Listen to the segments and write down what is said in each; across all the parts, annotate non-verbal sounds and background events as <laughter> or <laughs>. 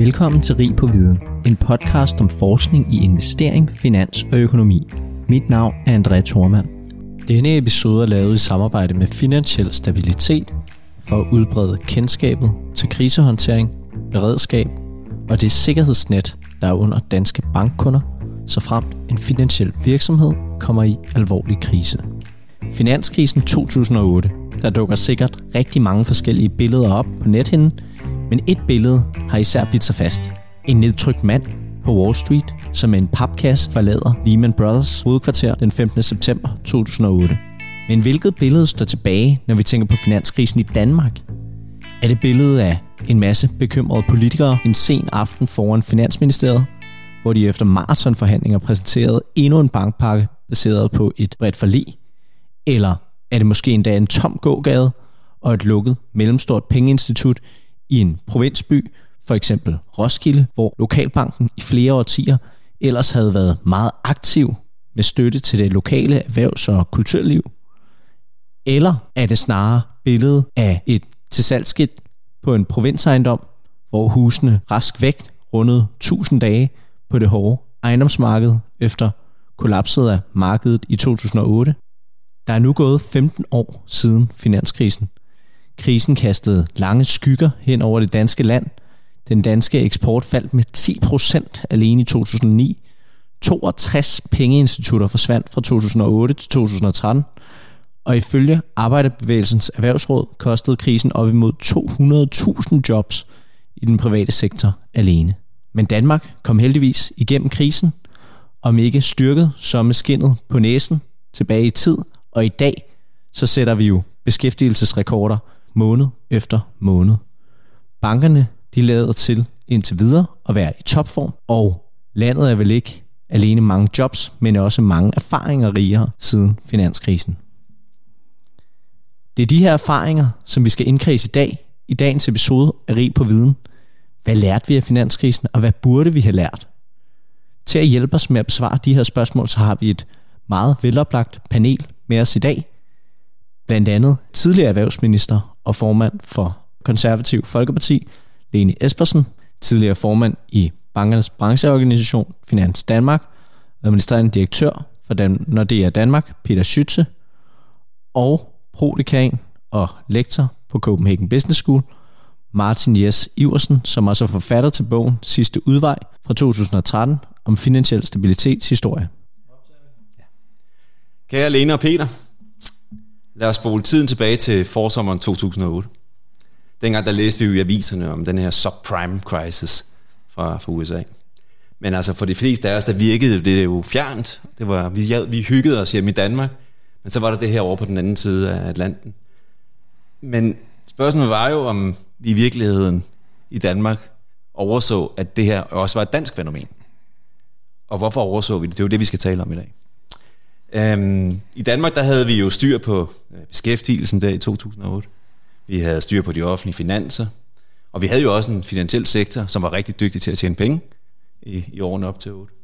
Velkommen til Rig på Viden, en podcast om forskning i investering, finans og økonomi. Mit navn er André Thormand. Denne episode er lavet i samarbejde med Finansiel Stabilitet for at udbrede kendskabet til krisehåndtering, beredskab og det sikkerhedsnet, der er under danske bankkunder, så fremt en finansiel virksomhed kommer i alvorlig krise. Finanskrisen 2008, der dukker sikkert rigtig mange forskellige billeder op på nethinden, men et billede har især bidt sig fast. En nedtrykt mand på Wall Street, som med en papkasse forlader Lehman Brothers hovedkvarter den 15. september 2008. Men hvilket billede står tilbage, når vi tænker på finanskrisen i Danmark? Er det billedet af en masse bekymrede politikere en sen aften foran Finansministeriet, hvor de efter maratonforhandlinger præsenterede endnu en bankpakke baseret på et bredt forlig? Eller er det måske endda en tom gågade og et lukket mellemstort pengeinstitut i en provinsby, for eksempel Roskilde, hvor Lokalbanken i flere årtier ellers havde været meget aktiv med støtte til det lokale erhvervs- og kulturliv? Eller er det snarere billedet af et tilsalgskilt på en provinsejendom, hvor husene rask væk rundede 1000 dage på det hårde ejendomsmarked efter kollapset af markedet i 2008? Der er nu gået 15 år siden finanskrisen, Krisen kastede lange skygger hen over det danske land. Den danske eksport faldt med 10% alene i 2009. 62 pengeinstitutter forsvandt fra 2008 til 2013. Og ifølge Arbejderbevægelsens Erhvervsråd kostede krisen op imod 200.000 jobs i den private sektor alene. Men Danmark kom heldigvis igennem krisen, om ikke styrket som med skinnet på næsen tilbage i tid, og i dag så sætter vi jo beskæftigelsesrekorder måned efter måned. Bankerne de lader til indtil videre at være i topform, og landet er vel ikke alene mange jobs, men også mange erfaringer rigere siden finanskrisen. Det er de her erfaringer, som vi skal indkredse i dag, i dagens episode af Rig på Viden. Hvad lærte vi af finanskrisen, og hvad burde vi have lært? Til at hjælpe os med at besvare de her spørgsmål, så har vi et meget veloplagt panel med os i dag. Blandt andet tidligere erhvervsminister og formand for Konservativ Folkeparti, Lene Espersen, tidligere formand i bankernes brancheorganisation Finans Danmark, administrerende direktør for Dan- Nordea Danmark, Peter Schütze, og prodekan og lektor på Copenhagen Business School, Martin Jes Iversen, som også er forfatter til bogen Sidste Udvej fra 2013 om finansiel stabilitetshistorie. Kære Lene og Peter, Lad os spole tiden tilbage til forsommeren 2008. Dengang der læste vi jo i aviserne om den her subprime crisis fra, fra USA. Men altså for de fleste af os, der virkede det jo fjernt. Det var, vi, vi hyggede os hjemme i Danmark, men så var der det her over på den anden side af Atlanten. Men spørgsmålet var jo, om vi i virkeligheden i Danmark overså, at det her også var et dansk fænomen. Og hvorfor overså vi det? Det er jo det, vi skal tale om i dag. Øhm, I Danmark der havde vi jo styr på øh, beskæftigelsen der i 2008. Vi havde styr på de offentlige finanser. Og vi havde jo også en finansiel sektor, som var rigtig dygtig til at tjene penge i, i årene op til 8.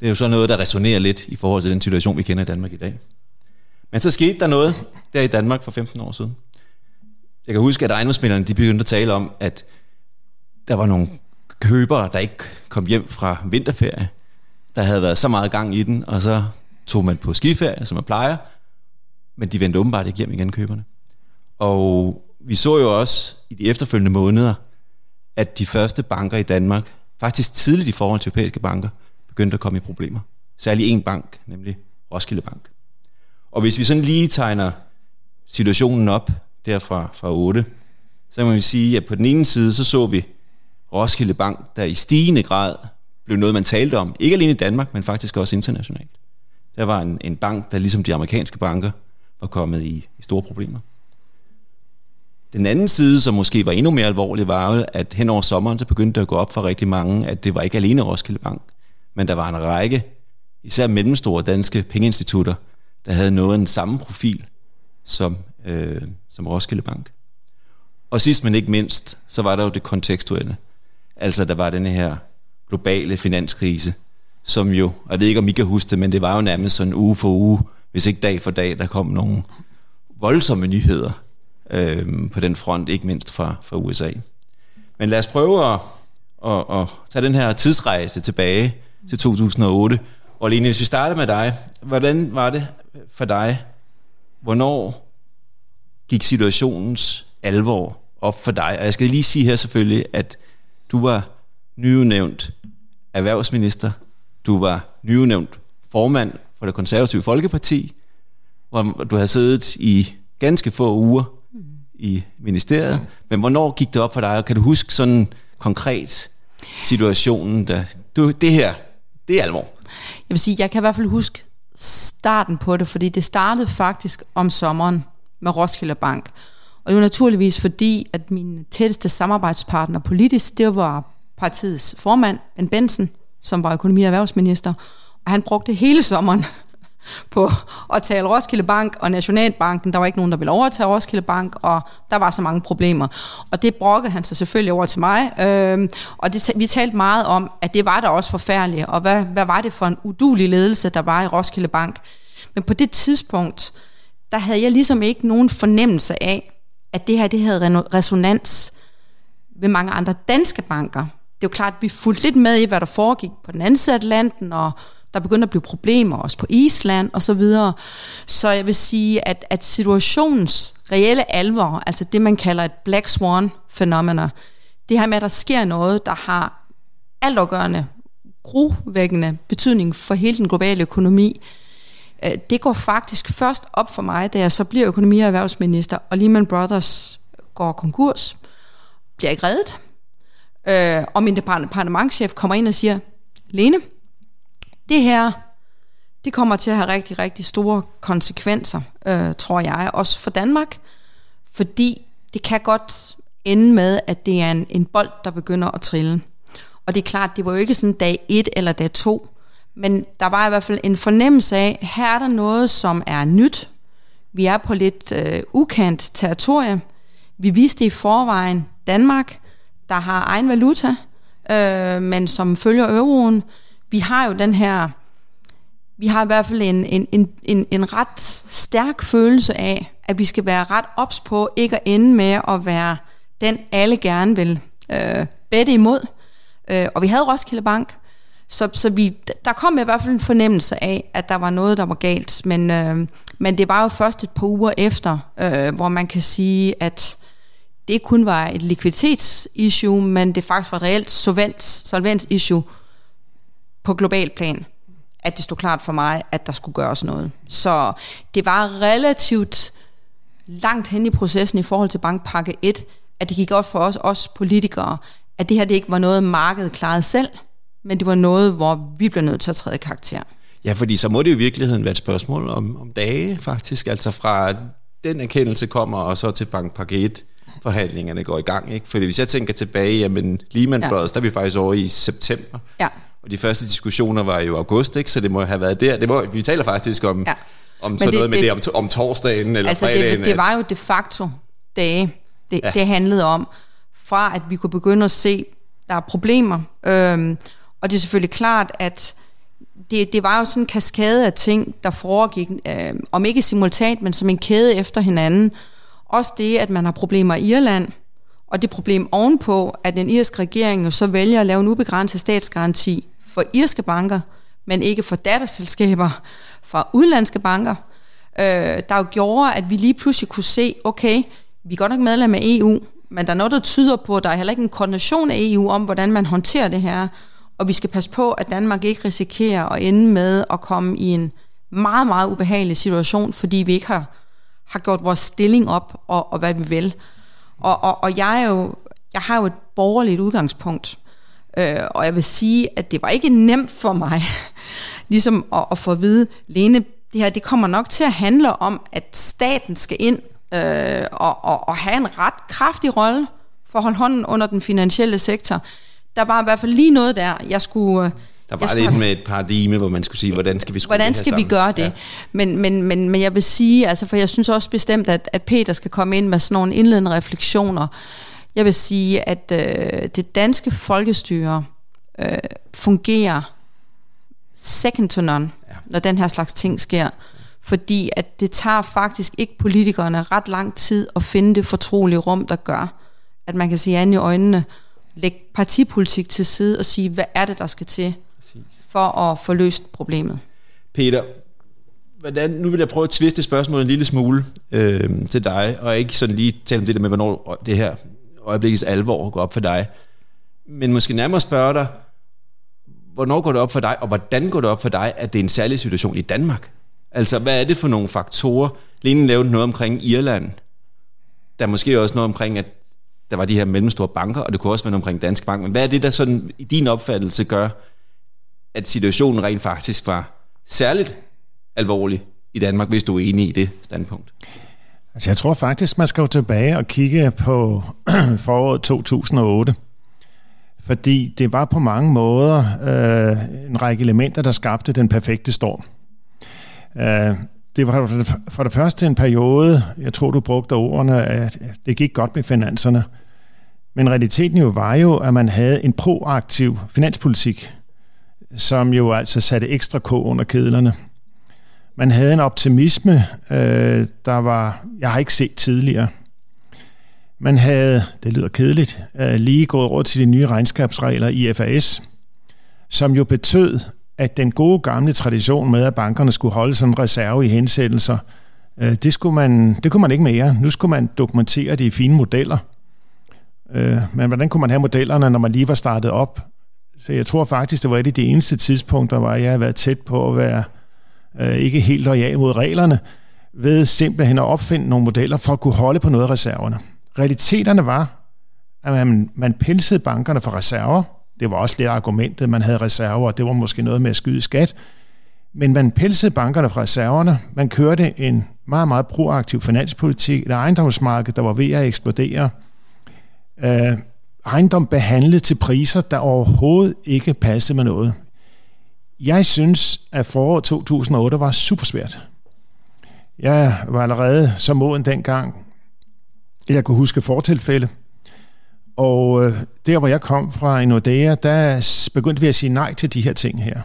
Det er jo så noget, der resonerer lidt i forhold til den situation, vi kender i Danmark i dag. Men så skete der noget der i Danmark for 15 år siden. Jeg kan huske, at ejendomsmænderne de begyndte at tale om, at der var nogle købere, der ikke kom hjem fra vinterferie. Der havde været så meget gang i den, og så tog man på skiferie, som man plejer, men de vendte åbenbart ikke hjem igen, køberne. Og vi så jo også i de efterfølgende måneder, at de første banker i Danmark, faktisk tidligt i forhold til europæiske banker, begyndte at komme i problemer. Særlig en bank, nemlig Roskilde Bank. Og hvis vi sådan lige tegner situationen op derfra fra 8, så må man sige, at på den ene side, så så vi Roskilde Bank, der i stigende grad blev noget, man talte om. Ikke alene i Danmark, men faktisk også internationalt. Der var en, en bank, der ligesom de amerikanske banker var kommet i, i store problemer. Den anden side, som måske var endnu mere alvorlig, var jo, at hen over sommeren, så begyndte det at gå op for rigtig mange, at det var ikke alene Roskilde Bank, men der var en række, især mellemstore danske pengeinstitutter, der havde noget en samme profil som, øh, som Roskilde Bank. Og sidst men ikke mindst, så var der jo det kontekstuelle. Altså der var den her globale finanskrise, som jo, jeg ved ikke om I kan huske det, men det var jo nærmest sådan uge for uge, hvis ikke dag for dag, der kom nogle voldsomme nyheder øh, på den front, ikke mindst fra, fra USA. Men lad os prøve at, at, at tage den her tidsrejse tilbage til 2008. Og Lene, hvis vi starter med dig, hvordan var det for dig, hvornår gik situationens alvor op for dig? Og jeg skal lige sige her selvfølgelig, at du var nyudnævnt erhvervsminister, du var nyudnævnt formand for det konservative Folkeparti, hvor du havde siddet i ganske få uger i ministeriet. Men hvornår gik det op for dig, og kan du huske sådan konkret situationen, der, du, det her, det er alvor? Jeg vil sige, jeg kan i hvert fald huske starten på det, fordi det startede faktisk om sommeren med Roskilde Bank. Og det var naturligvis fordi, at min tætteste samarbejdspartner politisk, det var partiets formand, Ben Benson, som var økonomi- og erhvervsminister. Og han brugte hele sommeren <laughs> på at tale Roskilde Bank og Nationalbanken. Der var ikke nogen, der ville overtage Roskilde Bank, og der var så mange problemer. Og det brokkede han sig selvfølgelig over til mig. Øhm, og det, vi talte meget om, at det var der også forfærdeligt, og hvad, hvad var det for en udulig ledelse, der var i Roskilde Bank. Men på det tidspunkt, der havde jeg ligesom ikke nogen fornemmelse af, at det her det havde resonans ved mange andre danske banker. Det er jo klart, at vi fulgte lidt med i, hvad der foregik på den anden side af Atlanten, og der begyndte at blive problemer også på Island og så videre. Så jeg vil sige, at, at situationens reelle alvor, altså det man kalder et black swan fænomener, det her med, at der sker noget, der har altafgørende, gruvækkende betydning for hele den globale økonomi, øh, det går faktisk først op for mig, da jeg så bliver økonomi- og erhvervsminister, og Lehman Brothers går konkurs, bliver ikke reddet, øh, og min departementchef kommer ind og siger, Lene, det her, det kommer til at have rigtig, rigtig store konsekvenser, øh, tror jeg, også for Danmark, fordi det kan godt ende med, at det er en, en bold, der begynder at trille. Og det er klart, det var jo ikke sådan dag 1 eller dag 2, men der var i hvert fald en fornemmelse af, her er der noget, som er nyt. Vi er på lidt øh, ukendt territorie. Vi vidste i forvejen Danmark, der har egen valuta, øh, men som følger euroen, vi har jo den her, vi har i hvert fald en, en, en, en, en ret stærk følelse af, at vi skal være ret ops på ikke at ende med at være den, alle gerne vil øh, bette imod. Øh, og vi havde Roskilde Bank, så, så vi, der kom i hvert fald en fornemmelse af, at der var noget, der var galt. Men, øh, men det var jo først et par uger efter, øh, hvor man kan sige, at det kun var et likviditetsissue, men det faktisk var et reelt solvens-issue, på global plan, at det stod klart for mig, at der skulle gøres noget. Så det var relativt langt hen i processen i forhold til bankpakke 1, at det gik op for os, os politikere, at det her det ikke var noget, markedet klarede selv, men det var noget, hvor vi blev nødt til at træde karakter. Ja, fordi så må det jo i virkeligheden være et spørgsmål om, om dage, faktisk. Altså fra den erkendelse kommer, og så til bankpakke 1 forhandlingerne går i gang. Ikke? Fordi hvis jeg tænker tilbage, jamen Lehman ja. Brothers, der er vi faktisk over i september. Ja. Og de første diskussioner var jo august, ikke? så det må have været der. Det må, vi taler faktisk om, ja. om sådan det, noget med det, det om, om torsdagen eller altså fredagen. Det, det var jo de facto dage, det, ja. det handlede om, fra at vi kunne begynde at se, der er problemer. Øhm, og det er selvfølgelig klart, at det, det var jo sådan en kaskade af ting, der foregik, øh, om ikke simultant, men som en kæde efter hinanden. Også det, at man har problemer i Irland, og det problem ovenpå, at den irske regering jo så vælger at lave en ubegrænset statsgaranti for irske banker, men ikke for datterselskaber fra udlandske banker, øh, der jo gjorde, at vi lige pludselig kunne se, okay, vi er godt nok medlem af EU, men der er noget, der tyder på, at der er heller ikke en koordination af EU om, hvordan man håndterer det her, og vi skal passe på, at Danmark ikke risikerer at ende med at komme i en meget, meget ubehagelig situation, fordi vi ikke har, har gjort vores stilling op, og, og hvad vi vil. Og, og, og jeg, er jo, jeg har jo et borgerligt udgangspunkt, øh, og jeg vil sige, at det var ikke nemt for mig, <laughs> ligesom at, at få at vide, Lene, det her det kommer nok til at handle om, at staten skal ind øh, og, og, og have en ret kraftig rolle for at holde hånden under den finansielle sektor. Der var i hvert fald lige noget der, jeg skulle... Øh, der var lidt have, med et paradigme, hvor man skulle sige, hvordan skal vi Hvordan det skal vi gøre det? Ja. Men, men, men, men jeg vil sige, altså, for jeg synes også bestemt, at, at Peter skal komme ind med sådan nogle indledende refleksioner. Jeg vil sige, at øh, det danske folkestyre øh, fungerer second to none, ja. når den her slags ting sker. Fordi at det tager faktisk ikke politikerne ret lang tid at finde det fortrolige rum, der gør, at man kan sige an i øjnene, lægge partipolitik til side og sige, hvad er det, der skal til Præcis. for at få løst problemet. Peter, hvordan, nu vil jeg prøve at tviste spørgsmålet en lille smule øh, til dig, og ikke sådan lige tale om det der med, hvornår det her øjeblikkets alvor går op for dig, men måske nærmere spørge dig, hvornår går det op for dig, og hvordan går det op for dig, at det er en særlig situation i Danmark? Altså, hvad er det for nogle faktorer? Lene lavede noget omkring Irland. Der er måske også noget omkring, at der var de her mellemstore banker, og det kunne også være noget omkring Danske Bank. Men hvad er det, der sådan i din opfattelse gør, at situationen rent faktisk var særligt alvorlig i Danmark, hvis du er enig i det standpunkt? Altså jeg tror faktisk, man skal jo tilbage og kigge på <clears throat> foråret 2008. Fordi det var på mange måder øh, en række elementer, der skabte den perfekte storm. Øh, det var for det første en periode, jeg tror du brugte ordene, at det gik godt med finanserne. Men realiteten jo var jo, at man havde en proaktiv finanspolitik, som jo altså satte ekstra k under kedlerne. Man havde en optimisme, øh, der var, jeg har ikke set tidligere. Man havde, det lyder kedeligt, øh, lige gået over til de nye regnskabsregler i FAS, som jo betød, at den gode gamle tradition med, at bankerne skulle holde sådan en reserve i hensættelser, øh, det, skulle man, det kunne man ikke mere. Nu skulle man dokumentere det i fine modeller. Øh, men hvordan kunne man have modellerne, når man lige var startet op? Så jeg tror faktisk, det var et af de eneste tidspunkter, hvor jeg har været tæt på at være øh, ikke helt lojal mod reglerne, ved simpelthen at opfinde nogle modeller for at kunne holde på noget af reserverne. Realiteterne var, at man, man pilsede bankerne for reserver. Det var også lidt argumentet, man havde reserver, og det var måske noget med at skyde skat. Men man pilsede bankerne fra reserverne. Man kørte en meget, meget proaktiv finanspolitik. Et ejendomsmarked, der var ved at eksplodere. Øh, ejendom behandlet til priser, der overhovedet ikke passede med noget. Jeg synes, at foråret 2008 var super svært. Jeg var allerede så moden dengang, jeg kunne huske fortilfælde. Og øh, der, hvor jeg kom fra i Nordea, der begyndte vi at sige nej til de her ting her.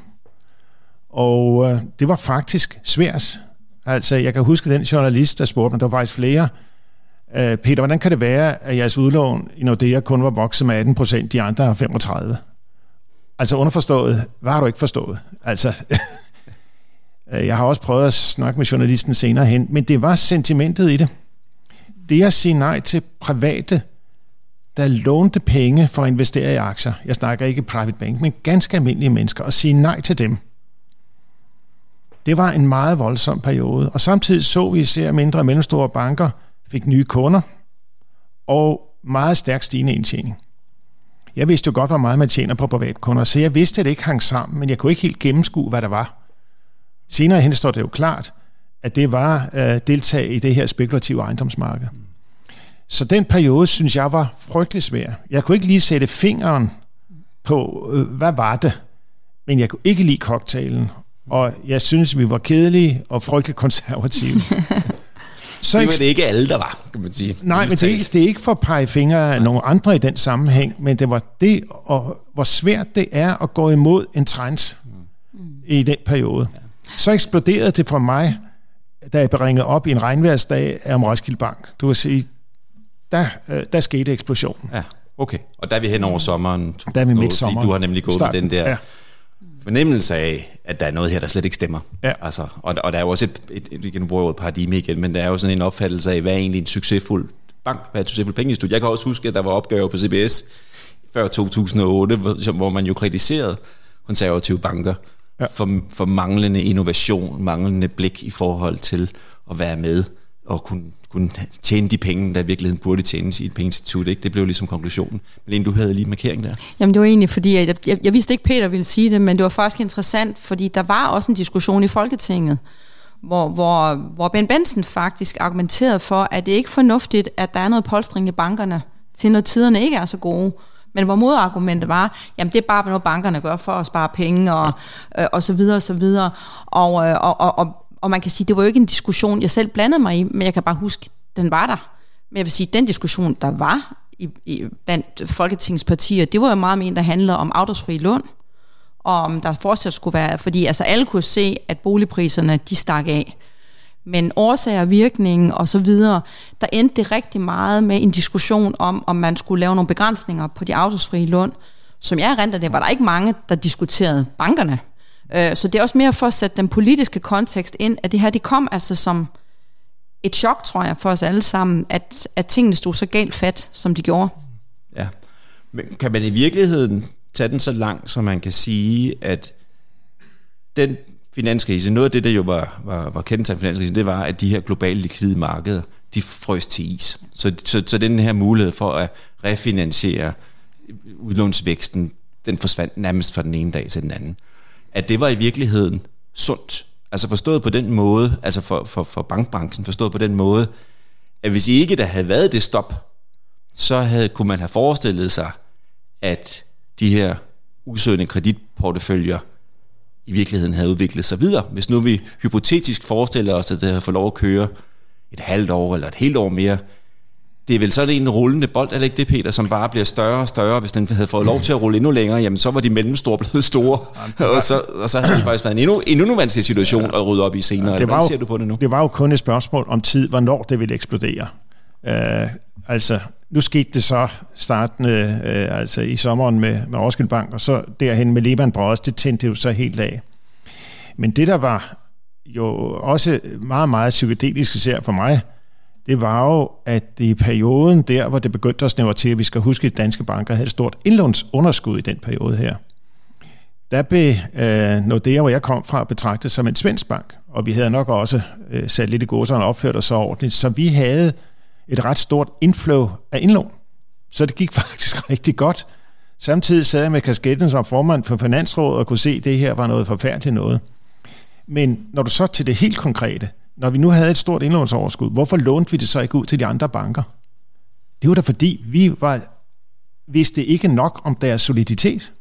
Og øh, det var faktisk svært. Altså, jeg kan huske den journalist, der spurgte mig, der var faktisk flere, øh, Peter, hvordan kan det være, at jeres udlån i Nordea kun var vokset med 18 procent, de andre har 35? Altså underforstået, hvad har du ikke forstået? Altså, <laughs> øh, jeg har også prøvet at snakke med journalisten senere hen, men det var sentimentet i det. Det at sige nej til private, der lånte penge for at investere i aktier, jeg snakker ikke private bank, men ganske almindelige mennesker, og sige nej til dem, det var en meget voldsom periode. Og samtidig så vi især mindre og mellemstore banker fik nye kunder og meget stærk stigende indtjening. Jeg vidste jo godt, hvor meget man tjener på privatkunder, så jeg vidste, at det ikke hang sammen, men jeg kunne ikke helt gennemskue, hvad der var. Senere hen står det jo klart, at det var at øh, deltage i det her spekulative ejendomsmarked. Så den periode, synes jeg, var frygtelig svær. Jeg kunne ikke lige sætte fingeren på, øh, hvad var det, men jeg kunne ikke lide cocktailen, og jeg synes, vi var kedelige og frygtelig konservative. <laughs> Så det var det ikke alle, der var, kan man sige. Nej, men det er, ikke, det er ikke for at pege fingre af nogen andre i den sammenhæng, men det var det, og hvor svært det er at gå imod en trend mm. i den periode. Så eksploderede det for mig, da jeg blev op i en regnværsdag om Roskilde Bank. Du kan sige, der, øh, der skete eksplosionen. Ja, okay. Og der er vi hen over sommeren. Der er vi midt sommer. Du har nemlig gået Starten. med den der ja. Fornemmelse af, at der er noget her, der slet ikke stemmer. Ja. Altså, og, og der er jo også et, et, et, et, et, et paradigme igen, men der er jo sådan en opfattelse af, hvad er egentlig en succesfuld bank, hvad er et succesfuldt pengeinstitut. Jeg kan også huske, at der var opgaver på CBS før 2008, hvor, hvor man jo kritiserede konservative banker ja. for, for manglende innovation, manglende blik i forhold til at være med og kunne, kunne tjene de penge, der i virkeligheden burde tjenes i et pengeinstitut. Ikke? Det blev ligesom konklusionen. Men du havde lige markering der. Jamen det var egentlig, fordi jeg, jeg, jeg vidste ikke, Peter ville sige det, men det var faktisk interessant, fordi der var også en diskussion i Folketinget, hvor, hvor, hvor Ben Benson faktisk argumenterede for, at det ikke er fornuftigt, at der er noget polstring i bankerne, til når tiderne ikke er så gode. Men hvor modargumentet var, jamen det er bare noget, bankerne gør for at spare penge og, øh, og så videre og så videre. Og, øh, og, og, og, og man kan sige, det var jo ikke en diskussion, jeg selv blandede mig i, men jeg kan bare huske, den var der. Men jeg vil sige, den diskussion, der var i, i, blandt Folketingspartier, det var jo meget mere en, der handlede om afdragsfri lån, og om der fortsat skulle være, fordi altså alle kunne se, at boligpriserne, de stak af. Men årsager og virkning og så videre, der endte det rigtig meget med en diskussion om, om man skulle lave nogle begrænsninger på de afdragsfrie lån. Som jeg renter det, var der ikke mange, der diskuterede bankerne. Øh, så det er også mere for at sætte den politiske kontekst ind, at det her, det kom altså som et chok, tror jeg, for os alle sammen, at, at tingene stod så galt fat, som de gjorde. Ja, men kan man i virkeligheden tage den så langt, som man kan sige, at den finanskrise, noget af det, der jo var, var, var kendt af finanskrisen, det var, at de her globale likvide markeder, de frøs til is. Så, så, så den her mulighed for at refinansiere udlånsvæksten, den forsvandt nærmest fra den ene dag til den anden. At det var i virkeligheden sundt. Altså forstået på den måde, altså for, for, for bankbranchen, forstået på den måde, at hvis ikke der havde været det stop, så havde, kunne man have forestillet sig, at de her usøgende kreditporteføljer i virkeligheden havde udviklet sig videre. Hvis nu vi hypotetisk forestiller os, at det havde fået lov at køre et halvt år eller et helt år mere, det er vel sådan en rullende bold, eller ikke det, Peter, som bare bliver større og større. Hvis den havde fået lov til at rulle endnu længere, jamen så var de mellemstore blevet store. og, så, og så havde det faktisk været en endnu, endnu vanskelig situation at rydde op i senere. Det var, Hvordan ser du på det nu? Det var jo kun et spørgsmål om tid, hvornår det ville eksplodere. Uh, altså, nu skete det så startende uh, altså i sommeren med, med Roskilde Bank, og så derhen med Lehman Brothers, det tændte jo så helt af. Men det, der var jo også meget, meget psykedelisk især for mig, det var jo, at i perioden der, hvor det begyndte at snævre til, at vi skal huske, at danske banker havde et stort indlånsunderskud i den periode her, der blev øh, Nordea, hvor jeg kom fra, betragtet som en svensk bank, og vi havde nok også øh, sat lidt i godserne og opført os så ordentligt, så vi havde et ret stort inflow af indlån. Så det gik <laughs> faktisk rigtig godt. Samtidig sad jeg med kasketten som formand for Finansrådet og kunne se, at det her var noget forfærdeligt noget. Men når du så til det helt konkrete, når vi nu havde et stort indlånsoverskud, hvorfor lånte vi det så ikke ud til de andre banker? Det var da fordi, vi var, vidste ikke nok om deres soliditet.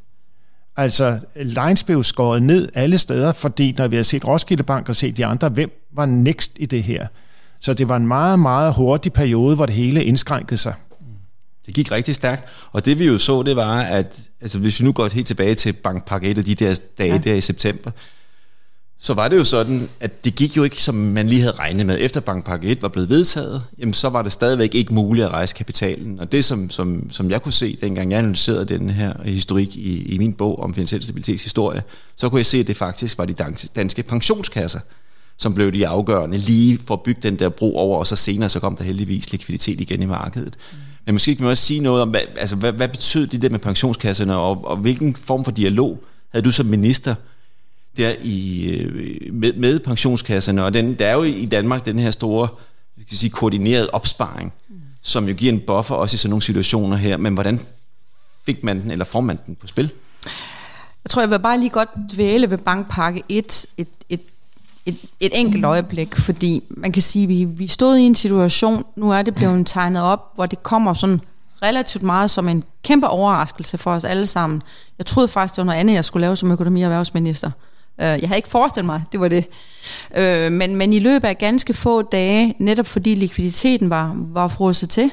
Altså, lines blev skåret ned alle steder, fordi når vi har set Roskilde Bank og set de andre, hvem var next i det her? Så det var en meget, meget hurtig periode, hvor det hele indskrænkede sig. Det gik rigtig stærkt, og det vi jo så, det var, at altså, hvis vi nu går helt tilbage til Bankpakke 1 og de der dage ja. der i september, så var det jo sådan, at det gik jo ikke, som man lige havde regnet med. Efter Bankpakke 1 var blevet vedtaget, jamen så var det stadigvæk ikke muligt at rejse kapitalen. Og det, som, som, som jeg kunne se, dengang jeg analyserede den her historik i, i min bog om finansiel stabilitetshistorie, så kunne jeg se, at det faktisk var de danske pensionskasser, som blev de afgørende lige for at bygge den der bro over, og så senere så kom der heldigvis likviditet igen i markedet. Mm. Men måske kan man også sige noget om, hvad, altså, hvad, hvad betød det der med pensionskasserne, og, og hvilken form for dialog havde du som minister der i, øh, med, med pensionskasserne, og den, der er jo i Danmark den her store skal sige, koordineret opsparing, mm. som jo giver en buffer også i sådan nogle situationer her, men hvordan fik man den, eller får man den på spil? Jeg tror, jeg vil bare lige godt dvæle ved bankpakke 1 et, et, et, et enkelt øjeblik, fordi man kan sige, at vi, vi stod i en situation, nu er det blevet tegnet op, hvor det kommer sådan relativt meget som en kæmpe overraskelse for os alle sammen. Jeg troede faktisk, det var noget andet, jeg skulle lave som økonomi- og erhvervsminister. Øh, jeg havde ikke forestillet mig, det var det. Øh, men, men i løbet af ganske få dage, netop fordi likviditeten var, var frosset til,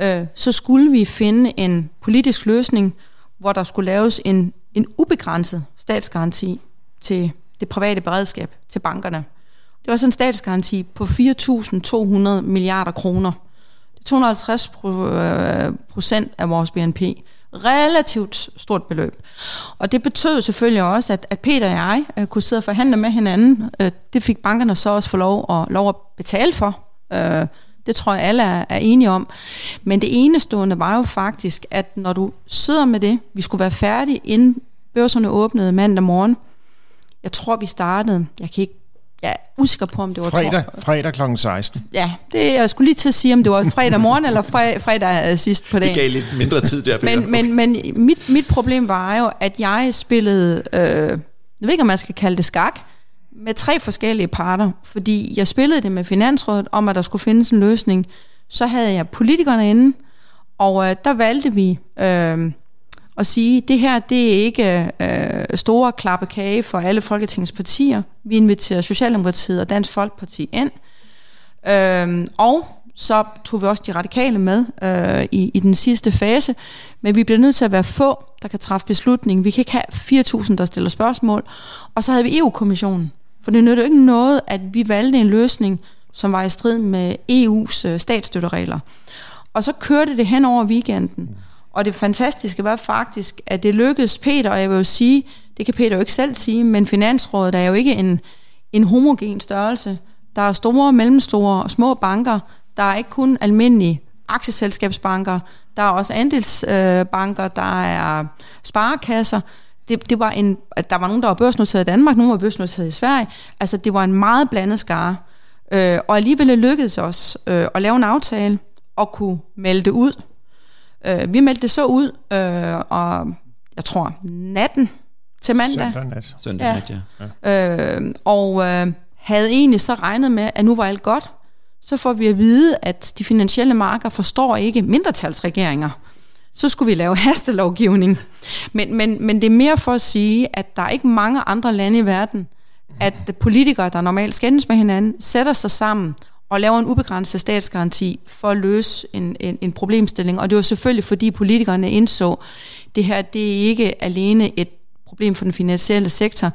øh, så skulle vi finde en politisk løsning, hvor der skulle laves en, en ubegrænset statsgaranti til det private beredskab, til bankerne. Det var sådan en statsgaranti på 4.200 milliarder kroner. Det er 250 øh, procent af vores BNP relativt stort beløb. Og det betød selvfølgelig også, at, at Peter og jeg øh, kunne sidde og forhandle med hinanden. Øh, det fik bankerne så også få lov at, lov at betale for. Øh, det tror jeg alle er, er enige om. Men det enestående var jo faktisk, at når du sidder med det, vi skulle være færdige inden børserne åbnede mandag morgen. Jeg tror, vi startede, jeg kan ikke jeg er usikker på, om det var fredag, fredag kl. 16. Ja, det, jeg skulle lige til at sige, om det var fredag morgen eller fredag, fredag sidst på dagen. Det gav lidt mindre tid der, Peter. Men, men, men mit, mit problem var jo, at jeg spillede, øh, jeg ved ikke, om man skal kalde det skak, med tre forskellige parter. Fordi jeg spillede det med Finansrådet om, at der skulle findes en løsning. Så havde jeg politikerne inde, og øh, der valgte vi... Øh, og sige, det her det er ikke øh, store klappe kage for alle Folketingets partier. Vi inviterer Socialdemokratiet og Dansk Folkeparti ind. Øh, og så tog vi også de radikale med øh, i, i den sidste fase. Men vi bliver nødt til at være få, der kan træffe beslutning. Vi kan ikke have 4.000, der stiller spørgsmål. Og så havde vi EU-kommissionen, For det nytter jo ikke noget, at vi valgte en løsning, som var i strid med EU's øh, statsstøtteregler. Og så kørte det hen over weekenden. Og det fantastiske var faktisk, at det lykkedes Peter, og jeg vil jo sige, det kan Peter jo ikke selv sige, men Finansrådet er jo ikke en, en homogen størrelse. Der er store, mellemstore og små banker. Der er ikke kun almindelige aktieselskabsbanker. Der er også andelsbanker, der er sparekasser. Det, det var en, der var nogen, der var børsnoteret i Danmark, nogen var børsnoteret i Sverige. Altså, det var en meget blandet skare. Øh, og alligevel lykkedes os øh, at lave en aftale og kunne melde det ud. Øh, vi meldte det så ud, øh, og jeg tror natten til mandag. Søndag nat. Søndag Ja. nat, ja. Øh, og øh, havde egentlig så regnet med, at nu var alt godt. Så får vi at vide, at de finansielle marker forstår ikke mindretalsregeringer. Så skulle vi lave <laughs> hastelovgivning. Men, men, men det er mere for at sige, at der er ikke mange andre lande i verden, at politikere, der normalt skændes med hinanden, sætter sig sammen og laver en ubegrænset statsgaranti for at løse en, en, en problemstilling. Og det var selvfølgelig, fordi politikerne indså, det her det er ikke alene et problem for den finansielle sektor,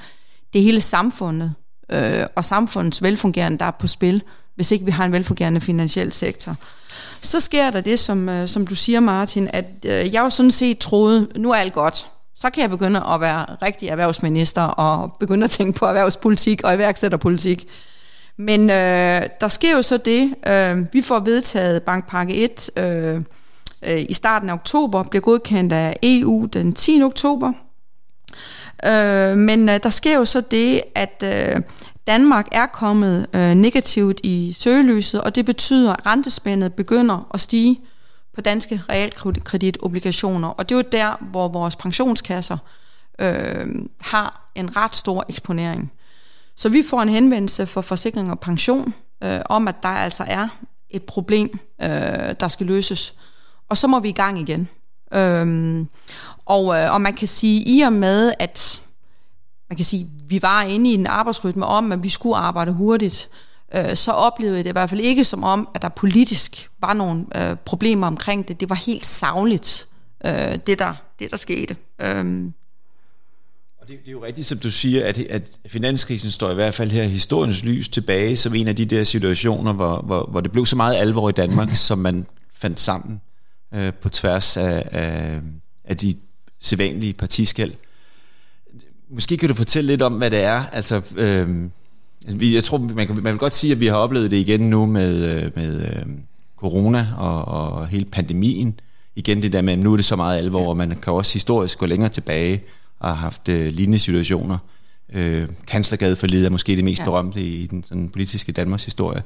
det er hele samfundet øh, og samfundets velfungerende, der er på spil, hvis ikke vi har en velfungerende finansiel sektor. Så sker der det, som, øh, som du siger, Martin, at øh, jeg jo sådan set troede, nu er alt godt. Så kan jeg begynde at være rigtig erhvervsminister og begynde at tænke på erhvervspolitik og iværksætterpolitik. Men øh, der sker jo så det, øh, vi får vedtaget Bankpakke 1 øh, øh, i starten af oktober, bliver godkendt af EU den 10. oktober. Øh, men øh, der sker jo så det, at øh, Danmark er kommet øh, negativt i søgelyset, og det betyder, at rentespændet begynder at stige på danske realkreditobligationer. Og det er jo der, hvor vores pensionskasser øh, har en ret stor eksponering. Så vi får en henvendelse for forsikring og pension øh, om, at der altså er et problem, øh, der skal løses. Og så må vi i gang igen. Øhm, og, øh, og man kan sige, i og med, at man kan sige, vi var inde i en arbejdsrytme om, at vi skulle arbejde hurtigt, øh, så oplevede jeg det i hvert fald ikke som om, at der politisk var nogle øh, problemer omkring det. Det var helt savligt, øh, det, der, det der skete. Øhm, og det, det er jo rigtigt, som du siger, at, at finanskrisen står i hvert fald her historiens lys tilbage som en af de der situationer, hvor, hvor, hvor det blev så meget alvor i Danmark, som man fandt sammen øh, på tværs af, af, af de sædvanlige partiskæld. Måske kan du fortælle lidt om, hvad det er. Altså, øh, vi- jeg tror, man kan, man vil godt sige, at vi har oplevet det igen nu med, øh, med øh, corona og, og hele pandemien. Igen det der med, at nu er det så meget alvor, og man kan også historisk gå længere tilbage og har haft øh, lignende situationer. Øh, Kanslergade for er måske det mest ja. berømte i den sådan, politiske Danmarks historie.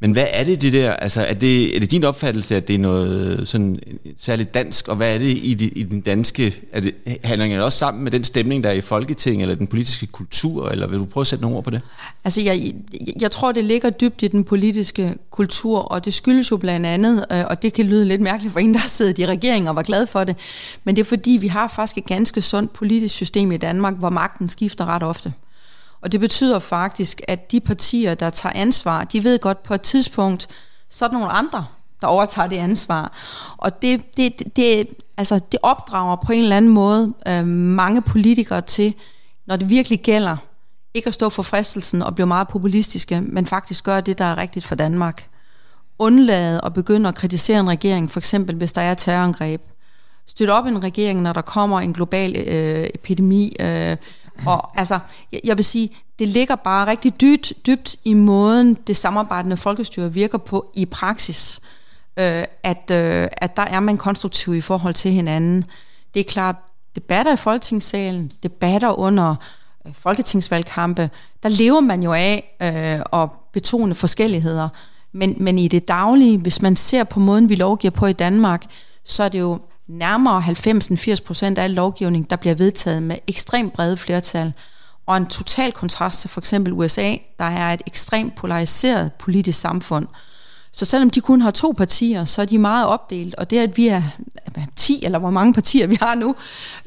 Men hvad er det det der, altså er det, er det din opfattelse, at det er noget sådan særligt dansk, og hvad er det i, de, i den danske, er det, handler det også sammen med den stemning, der er i Folketinget, eller den politiske kultur, eller vil du prøve at sætte nogle ord på det? Altså, jeg, jeg tror, det ligger dybt i den politiske kultur, og det skyldes jo blandt andet, øh, og det kan lyde lidt mærkeligt for en, der har siddet i regeringen og var glad for det, men det er fordi, vi har faktisk et ganske sundt politisk system i Danmark, hvor magten skifter ret ofte. Og det betyder faktisk, at de partier, der tager ansvar, de ved godt på et tidspunkt, så er der nogle andre, der overtager det ansvar. Og det, det, det, det, altså, det opdrager på en eller anden måde øh, mange politikere til, når det virkelig gælder, ikke at stå for fristelsen og blive meget populistiske, men faktisk gøre det, der er rigtigt for Danmark. Undlade at begynde at kritisere en regering, for eksempel hvis der er terrorangreb. Støtte op en regering, når der kommer en global øh, epidemi. Øh, Mm. og altså, jeg, jeg vil sige, det ligger bare rigtig dybt, dybt i måden, det samarbejdende folkestyre virker på i praksis. Øh, at, øh, at der er man konstruktiv i forhold til hinanden. Det er klart, debatter i folketingssalen, debatter under øh, folketingsvalgkampe, der lever man jo af øh, at betone forskelligheder. Men, men i det daglige, hvis man ser på måden, vi lovgiver på i Danmark, så er det jo nærmere 90-80 procent af al lovgivning, der bliver vedtaget med ekstremt brede flertal. Og en total kontrast til for eksempel USA, der er et ekstremt polariseret politisk samfund. Så selvom de kun har to partier, så er de meget opdelt, og det at vi er 10, eller hvor mange partier vi har nu,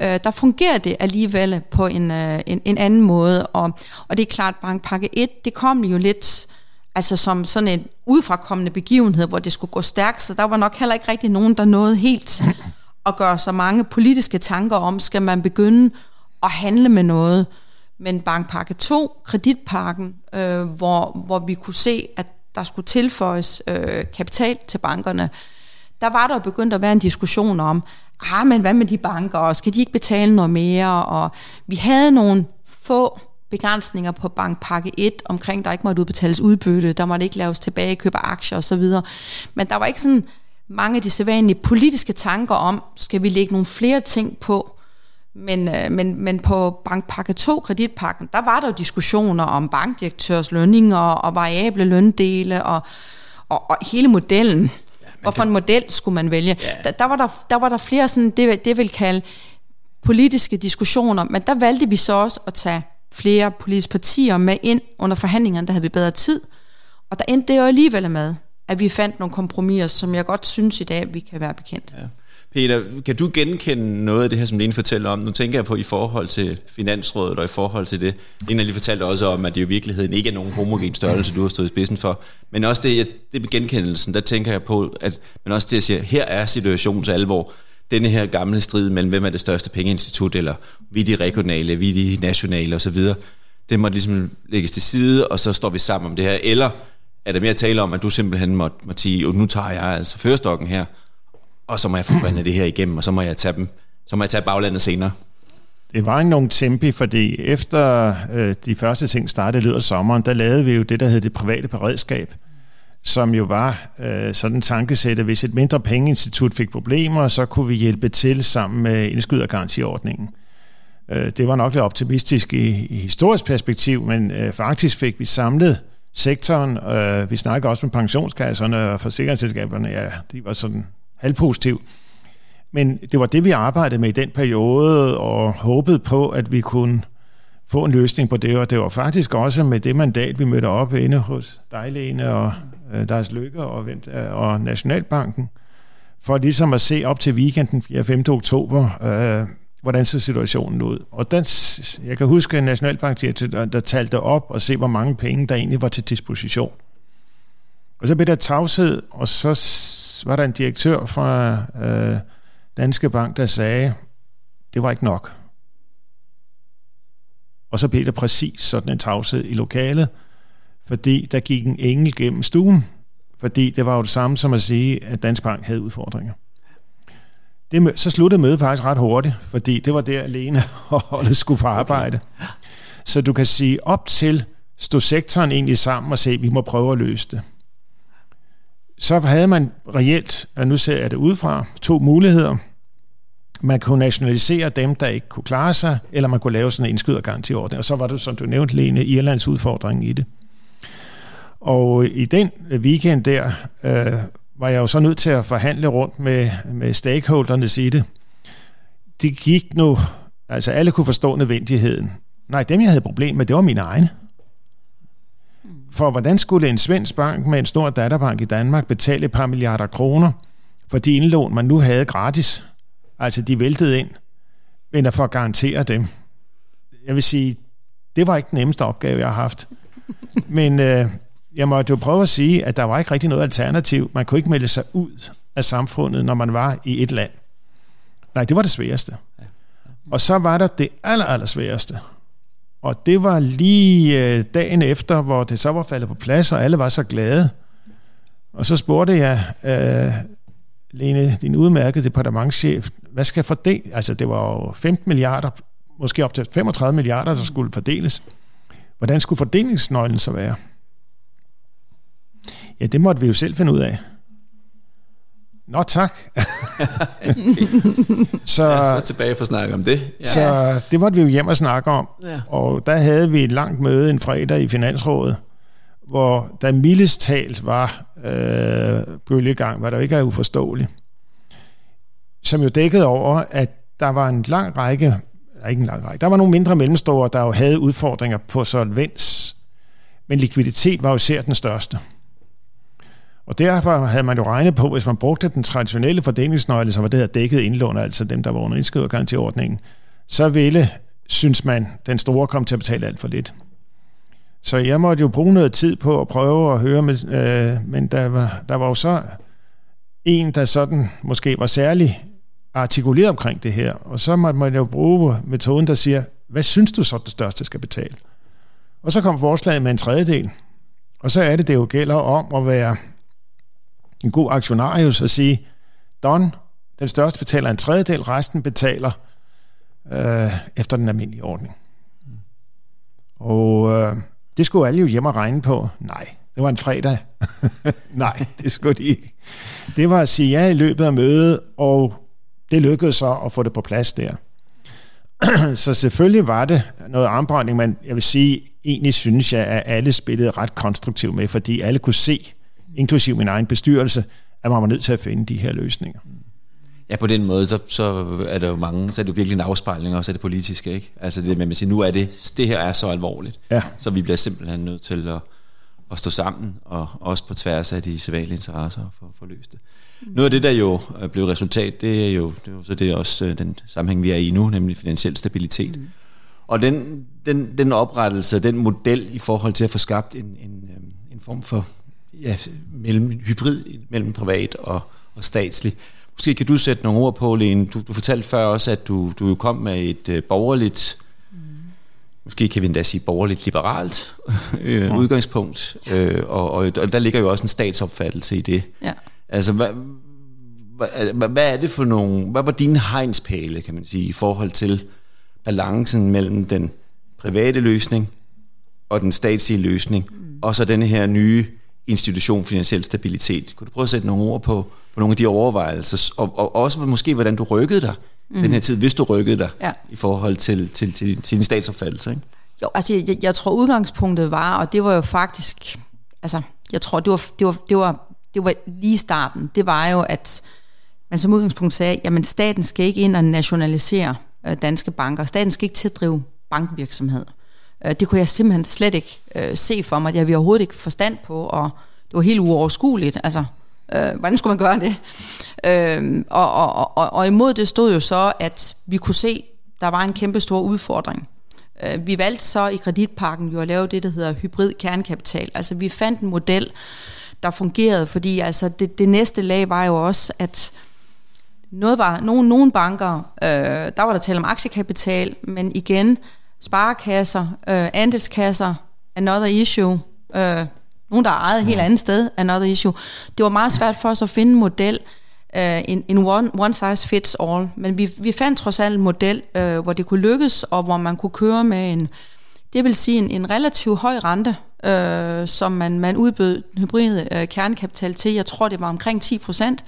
øh, der fungerer det alligevel på en, øh, en, en anden måde. Og, og det er klart, bankpakke 1, det kom jo lidt altså som sådan en udfrakommende begivenhed, hvor det skulle gå stærkt, så der var nok heller ikke rigtig nogen, der nåede helt at gøre så mange politiske tanker om, skal man begynde at handle med noget. Men bankpakke 2, kreditpakken, øh, hvor, hvor vi kunne se, at der skulle tilføjes øh, kapital til bankerne, der var der begyndt at være en diskussion om, ah, men hvad med de banker, og skal de ikke betale noget mere? Og vi havde nogle få begrænsninger på bankpakke 1 omkring, der ikke måtte udbetales udbytte, der måtte ikke laves tilbagekøb af aktier osv. Men der var ikke sådan mange af de sædvanlige politiske tanker om, skal vi lægge nogle flere ting på, men, øh, men, men på bankpakke 2, kreditpakken, der var der jo diskussioner om bankdirektørs lønninger og variable løndele og, og, og hele modellen. Ja, for en model skulle man vælge? Ja. Der, der, var der, der var der flere sådan, det, det vil kalde politiske diskussioner, men der valgte vi så også at tage flere politiske partier med ind under forhandlingerne, der havde vi bedre tid. Og der endte det jo alligevel med, at vi fandt nogle kompromiser, som jeg godt synes i dag, vi kan være bekendt. Ja. Peter, kan du genkende noget af det her, som Lene fortæller om? Nu tænker jeg på i forhold til Finansrådet og i forhold til det. Lene lige fortalte også om, at det i virkeligheden ikke er nogen homogen størrelse, du har stået i spidsen for. Men også det, det med genkendelsen, der tænker jeg på, at man også det at sige, her er situationens alvor. Denne her gamle strid mellem, hvem er det største pengeinstitut, eller vi de regionale, vi de nationale osv., det må ligesom lægges til side, og så står vi sammen om det her. Eller er der mere at tale om, at du simpelthen må, må sige, nu tager jeg altså førstokken her, og så må jeg forbrænde det her igennem, og så må jeg tage dem, så må jeg tage baglandet senere. Det var en nogle tempi, fordi efter øh, de første ting startede i løbet af sommeren, der lavede vi jo det, der hed det private beredskab, som jo var øh, sådan en tankesæt, at hvis et mindre pengeinstitut fik problemer, så kunne vi hjælpe til sammen med indskydergarantiordningen. Øh, det var nok lidt optimistisk i, i historisk perspektiv, men øh, faktisk fik vi samlet sektoren. Øh, vi snakker også med pensionskasserne og forsikringsselskaberne. Ja, de var sådan halvpositiv. Men det var det, vi arbejdede med i den periode, og håbede på, at vi kunne få en løsning på det. Og det var faktisk også med det mandat, vi mødte op inde hos Dejlene og øh, Deres Lykke og, øh, og Nationalbanken, for ligesom at se op til weekenden 4. 5. oktober, øh, hvordan så situationen ud. Og den, jeg kan huske, en Nationalbankdirektør, der talte op og se, hvor mange penge, der egentlig var til disposition. Og så blev der tavshed, og så var der en direktør fra øh, Danske Bank, der sagde, det var ikke nok. Og så blev der præcis sådan en tavshed i lokalet, fordi der gik en engel gennem stuen, fordi det var jo det samme som at sige, at Dansk Bank havde udfordringer. Det, så sluttede mødet faktisk ret hurtigt, fordi det var der alene, <laughs> og holdet skulle på arbejde. Så du kan sige, op til stod sektoren egentlig sammen og se, vi må prøve at løse det så havde man reelt, og nu ser jeg det udefra, to muligheder. Man kunne nationalisere dem, der ikke kunne klare sig, eller man kunne lave sådan en indskydergarantiordning. Og så var det, som du nævnte, Lene, Irlands udfordring i det. Og i den weekend der, øh, var jeg jo så nødt til at forhandle rundt med, med stakeholderne i det. Det gik nu, altså alle kunne forstå nødvendigheden. Nej, dem jeg havde problem med, det var mine egne. For hvordan skulle en svensk bank med en stor datterbank i Danmark betale et par milliarder kroner for de indlån, man nu havde gratis? Altså, de væltede ind, men at garantere dem. Jeg vil sige, det var ikke den nemmeste opgave, jeg har haft. Men øh, jeg måtte jo prøve at sige, at der var ikke rigtig noget alternativ. Man kunne ikke melde sig ud af samfundet, når man var i et land. Nej, det var det sværeste. Og så var der det aller, aller sværeste. Og det var lige øh, dagen efter, hvor det så var faldet på plads, og alle var så glade. Og så spurgte jeg, øh, Lene, din udmærkede departementchef, hvad skal fordele? Altså, det var jo 15 milliarder, måske op til 35 milliarder, der skulle fordeles. Hvordan skulle fordelingsnøglen så være? Ja, det måtte vi jo selv finde ud af. Nå tak. <laughs> så, ja, så tilbage for at snakke om det. Ja. Så det måtte vi jo hjem og snakke om. Ja. Og der havde vi et langt møde en fredag i Finansrådet, hvor der mildest talt var øh, bølgegang, hvad der ikke er uforståeligt. Som jo dækkede over, at der var en lang række, ikke en lang række, der var nogle mindre mellemstore, der jo havde udfordringer på solvens, men likviditet var jo især den største. Og derfor havde man jo regnet på, hvis man brugte den traditionelle fordelingsnøgle, som var det her dækket indlån, altså dem, der var under indskrivergarantiordningen, så ville, synes man, den store komme til at betale alt for lidt. Så jeg måtte jo bruge noget tid på at prøve at høre, med, øh, men der var, der var jo så en, der sådan måske var særlig artikuleret omkring det her, og så måtte man jo bruge metoden, der siger, hvad synes du så, det største skal betale? Og så kom forslaget med en tredjedel. Og så er det, det jo gælder om at være en god aktionarius at sige, Don, den største betaler en tredjedel, resten betaler øh, efter den almindelige ordning. Og øh, det skulle alle jo hjemme og regne på. Nej, det var en fredag. <laughs> Nej, det skulle de ikke. Det var at sige ja i løbet af mødet, og det lykkedes så at få det på plads der. <clears throat> så selvfølgelig var det noget armbrænding, men jeg vil sige, egentlig synes jeg, at alle spillede ret konstruktivt med, fordi alle kunne se, inklusiv min egen bestyrelse, at man var nødt til at finde de her løsninger. Ja, på den måde, så, så er der jo mange, så er det jo virkelig en afspejling også af det politiske, ikke? Altså det med at sige, nu er det, det her er så alvorligt, ja. så vi bliver simpelthen nødt til at, at stå sammen, og også på tværs af de sædvanlige interesser for, for løst det. Noget af det, der jo er blevet resultat, det er jo, det er jo så det er også øh, den sammenhæng, vi er i nu, nemlig finansiel stabilitet. Mm. Og den, den, den oprettelse, den model i forhold til at få skabt en, en, øh, en form for ja, mellem, hybrid mellem privat og, og statslig. Måske kan du sætte nogle ord på, Lene. Du, du fortalte før også, at du, du kom med et uh, borgerligt, mm. måske kan vi endda sige borgerligt liberalt <laughs> øh, ja. udgangspunkt, øh, og, og, og der ligger jo også en statsopfattelse i det. Ja. Altså, hvad, hvad, hvad er det for nogle, hvad var dine hegnspæle, kan man sige, i forhold til balancen mellem den private løsning og den statslige løsning, mm. og så denne her nye institution finansiel stabilitet. Kunne du prøve at sætte nogle ord på, på nogle af de overvejelser, og, og også måske, hvordan du rykkede dig mm. den her tid, hvis du rykkede dig ja. i forhold til, til, til, til din statsopfattelse, ikke? Jo, altså jeg, jeg tror udgangspunktet var, og det var jo faktisk, altså jeg tror, det var, det var, det var, det var lige starten, det var jo, at man som udgangspunkt sagde, jamen staten skal ikke ind og nationalisere øh, danske banker. Staten skal ikke til drive bankvirksomhed. Øh, det kunne jeg simpelthen slet ikke øh, se for mig. Jeg havde overhovedet ikke forstand på, og det var helt uoverskueligt. Altså, øh, hvordan skulle man gøre det? Øh, og, og, og, og imod det stod jo så, at vi kunne se, der var en kæmpe stor udfordring. Øh, vi valgte så i kreditparken jo at lave det, der hedder hybrid kernekapital. Altså vi fandt en model, der fungerede, fordi altså det, det næste lag var jo også, at noget var, nogle, nogle banker, øh, der var der tale om aktiekapital, men igen, sparekasser, øh, andelskasser, another issue, øh, nogen, der er ejet et helt andet sted, another issue. Det var meget svært for os at finde en model, øh, en, en one, one size fits all, men vi, vi fandt trods alt en model, øh, hvor det kunne lykkes, og hvor man kunne køre med en, det vil sige en, en relativt høj rente, øh, som man, man udbød hybrid øh, kernekapital til. Jeg tror, det var omkring 10 procent,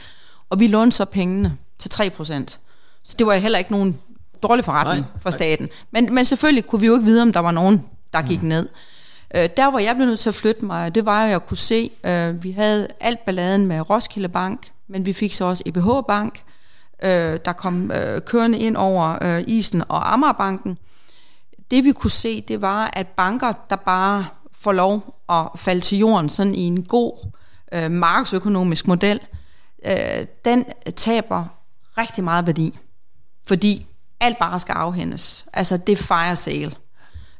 og vi lånte så pengene til 3 procent. Så det var heller ikke nogen dårlig forretning nej, for staten. Men, men selvfølgelig kunne vi jo ikke vide, om der var nogen, der gik mm. ned. Øh, der, hvor jeg blev nødt til at flytte mig, det var jo, at jeg kunne se, øh, vi havde alt balladen med Roskilde Bank, men vi fik så også EBH Bank, øh, der kom øh, kørende ind over øh, isen og Amagerbanken. Det vi kunne se, det var, at banker, der bare får lov at falde til jorden sådan i en god øh, markedsøkonomisk model, øh, den taber rigtig meget værdi. Fordi alt bare skal afhændes. Altså, det er fire sale.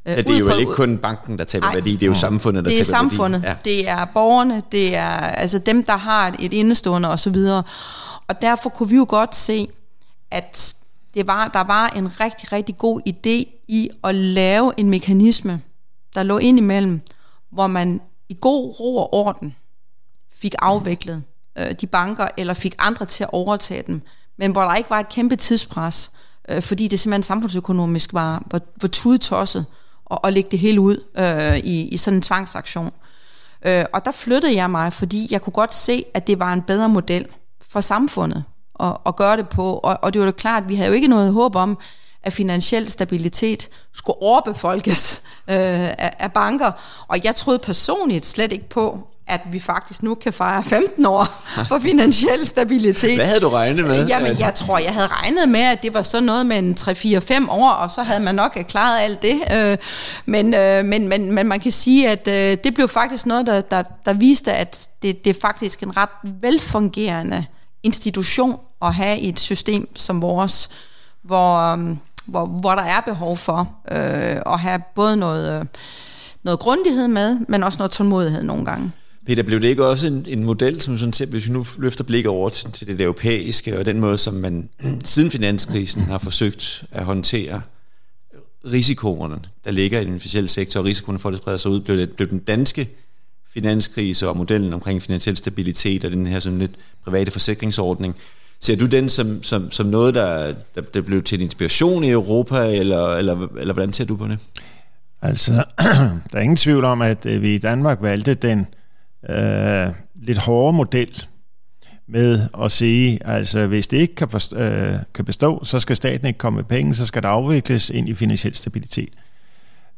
Ja, det er jo ikke kun banken, der taber Ej, værdi, det er jo samfundet, der taber værdi. Det er samfundet, ja. det er borgerne, det er altså dem, der har et indestående osv. Og derfor kunne vi jo godt se, at det var, der var en rigtig, rigtig god idé i at lave en mekanisme, der lå ind imellem, hvor man i god ro og orden fik afviklet øh, de banker, eller fik andre til at overtage dem, men hvor der ikke var et kæmpe tidspres, øh, Øh, fordi det simpelthen samfundsøkonomisk var, var, var tudetosset at, at lægge det hele ud øh, i, i sådan en tvangsaktion. Øh, og der flyttede jeg mig, fordi jeg kunne godt se, at det var en bedre model for samfundet at, at gøre det på. Og, og det var jo klart, at vi havde jo ikke noget håb om, at finansiel stabilitet skulle overbefolkes <laughs> øh, af, af banker. Og jeg troede personligt slet ikke på, at vi faktisk nu kan fejre 15 år <laughs> for finansiel stabilitet. Hvad havde du regnet med? Jamen, jeg tror, jeg havde regnet med, at det var sådan noget med en 3-4-5 år, og så havde man nok klaret alt det. Øh, men, øh, men, men, men man kan sige, at øh, det blev faktisk noget, der, der, der viste, at det, det er faktisk en ret velfungerende institution at have i et system som vores, hvor, hvor, hvor der er behov for at have både noget, noget grundighed med, men også noget tålmodighed nogle gange. Peter, blev det ikke også en, en model, som sådan set, hvis vi nu løfter blikket over til, til det europæiske, og den måde, som man <clears throat> siden finanskrisen har forsøgt at håndtere risikoerne, der ligger i den finansielle sektor, og risikoen for, at det spreder sig ud, blev, det, blev den danske finanskrise og modellen omkring finansiel stabilitet og den her sådan lidt private forsikringsordning, ser du den som, som, som noget, der, der, der blev til en inspiration i Europa, eller, eller, eller hvordan ser du på det? Altså, <clears throat> der er ingen tvivl om, at øh, vi i Danmark valgte den øh, lidt hårdere model med at sige, altså hvis det ikke kan, forstå, øh, kan bestå, så skal staten ikke komme med penge, så skal der afvikles ind i finansiel stabilitet.